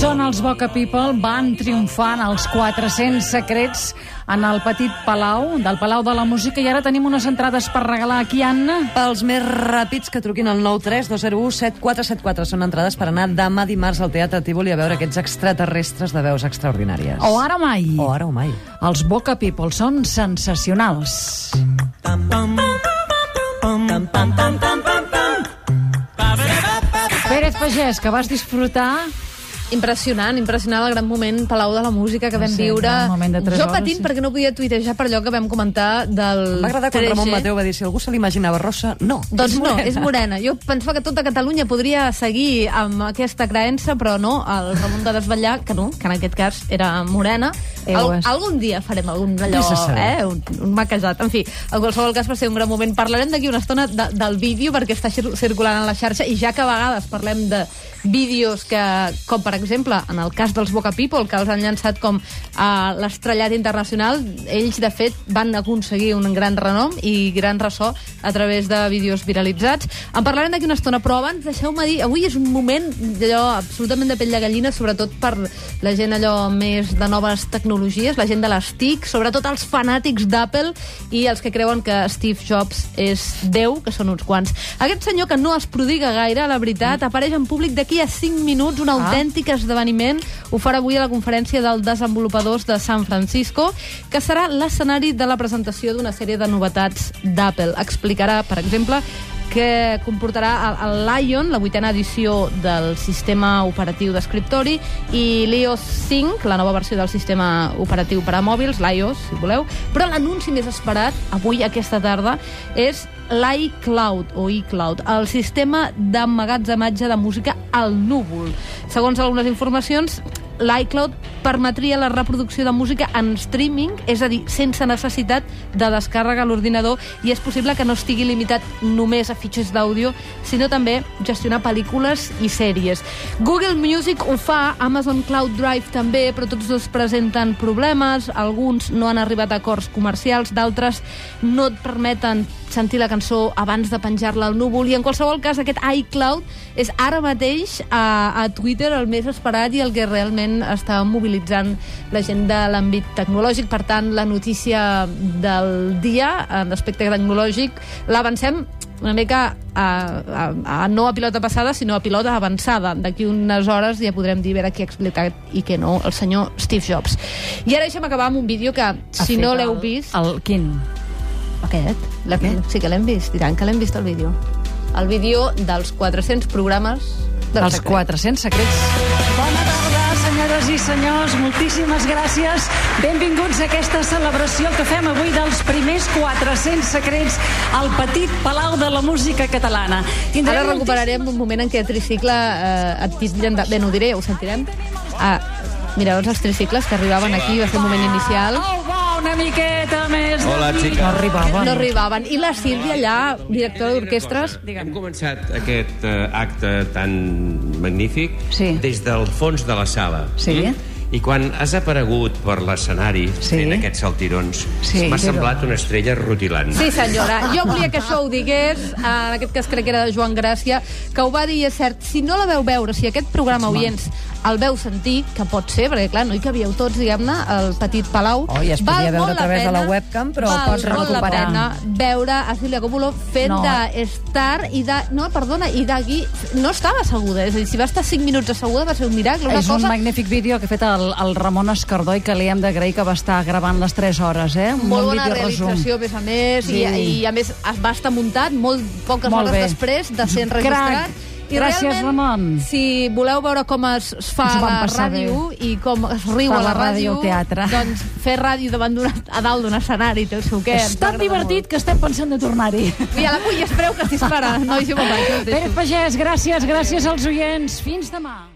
Són els Boca People, van triomfant els 400 secrets en el petit Palau, del Palau de la Música, i ara tenim unes entrades per regalar aquí, Anna. Pels més ràpids que truquin al 932017474. Són entrades per anar demà dimarts al Teatre Tívoli a veure aquests extraterrestres de veus extraordinàries. O ara o mai. O ara o mai. Els Boca People són sensacionals. Pérez Pagès, que vas disfrutar Impressionant, impressionant el gran moment Palau de la Música que vam Sí, viure. de jo hores, patint sí. perquè no podia tuitejar per allò que vam comentar del Em va agradar quan 3G. Ramon Mateu va dir si algú se l'imaginava rossa, no. Doncs és no, és morena. Jo pensava que tota Catalunya podria seguir amb aquesta creença, però no, el Ramon de desvetllar que no, que en aquest cas era morena. Eh, Al, algun dia farem algun allò, a eh, un, un maquejat. En fi, en qualsevol cas va ser un gran moment. Parlarem d'aquí una estona de, del vídeo perquè està cir- circulant en la xarxa i ja que a vegades parlem de vídeos que, com per exemple, en el cas dels Boca People, que els han llançat com a l'estrellat internacional, ells, de fet, van aconseguir un gran renom i gran ressò a través de vídeos viralitzats. En parlarem d'aquí una estona, però abans deixeu-me dir, avui és un moment d'allò absolutament de pell de gallina, sobretot per la gent allò més de noves tecnologies, la gent de les TIC, sobretot els fanàtics d'Apple i els que creuen que Steve Jobs és Déu, que són uns quants. Aquest senyor que no es prodiga gaire, la veritat, apareix en públic d'aquí a 5 minuts, un autèntic esdeveniment. Ho farà avui a la conferència dels desenvolupadors de San Francisco, que serà l'escenari de la presentació d'una sèrie de novetats d'Apple. Explicarà, per exemple, que comportarà el, Lion, la vuitena edició del sistema operatiu d'escriptori, i l'iOS 5, la nova versió del sistema operatiu per a mòbils, l'iOS, si voleu. Però l'anunci més esperat, avui, aquesta tarda, és l'iCloud, o iCloud, el sistema d'emmagatzematge de música al núvol. Segons algunes informacions, l'iCloud permetria la reproducció de música en streaming, és a dir, sense necessitat de descàrrega a l'ordinador, i és possible que no estigui limitat només a fitxers d'àudio, sinó també gestionar pel·lícules i sèries. Google Music ho fa, Amazon Cloud Drive també, però tots dos presenten problemes, alguns no han arribat a acords comercials, d'altres no et permeten sentir la cançó abans de penjar-la al núvol, i en qualsevol cas aquest iCloud és ara mateix a, a Twitter el més esperat i el que realment està mobilitzant la gent de l'àmbit tecnològic. Per tant, la notícia del dia en aspecte tecnològic l'avancem una mica a, a, a, no a pilota passada, sinó a pilota avançada. D'aquí unes hores ja podrem dir a veure qui ha explicat i què no, el senyor Steve Jobs. I ara deixem acabar amb un vídeo que, si no l'heu el- vist... El quin? Aquest? La, sí que l'hem vist, diran que l'hem vist el vídeo. El vídeo dels 400 programes del Els secret. 400 secrets. Bona tarda, senyores i senyors. Moltíssimes gràcies. Benvinguts a aquesta celebració que fem avui dels primers 400 secrets al petit Palau de la Música Catalana. Ara recuperarem un moment en què tricicle eh, et titllen de... Bé, no ho diré, ho sentirem. Ah, mireu els tricicles que arribaven aquí, va ser el moment inicial. Una miqueta més. Hola, de mi. xica. No arribaven. No arribaven. I la Sílvia allà, directora d'orquestres, Hem començat aquest eh, acte tan magnífic Sí. des del fons de la sala. Sí. Mm? I quan has aparegut per l'escenari Sí. fent aquests saltirons, Sí. m'ha semblat una estrella rutilant. Sí, senyora. Jo volia que això ho digués, en aquest cas crec que era de Joan Gràcia, que ho va dir i és cert. Si no la veu veure, si aquest programa, oients, el veu sentir, que pot ser, perquè clar, no hi cabíeu tots, diguem-ne, al petit Palau. Oh, i es val podia veure a través la de la pena, webcam, però val pots molt la recuperar. pena veure a Sílvia Coppola fent No. de star i de... No, perdona, i d'aquí... No estava asseguda, és a dir, si va estar 5 minuts asseguda va ser un miracle, una És un cosa... magnífic vídeo que ha fet el, el Ramon Escardó i que li hem d'agrair que va estar gravant les 3 hores, eh? Un molt bon bona resum. realització, a més a més, Sí. i, i a més es va estar muntat molt poques Molt hores bé. després de ser enregistrat. Crac. Gràcies, Ramon. Si voleu veure com es, fa la ràdio i com es riu a la la ràdio teatre. doncs fer ràdio davant a dalt d'un escenari té el seu què. És tan divertit que estem pensant de tornar-hi. molt. Mira, la cull, espereu que es dispara. Nois i deixo. Pere Pagès, gràcies, gràcies als oients. Fins demà.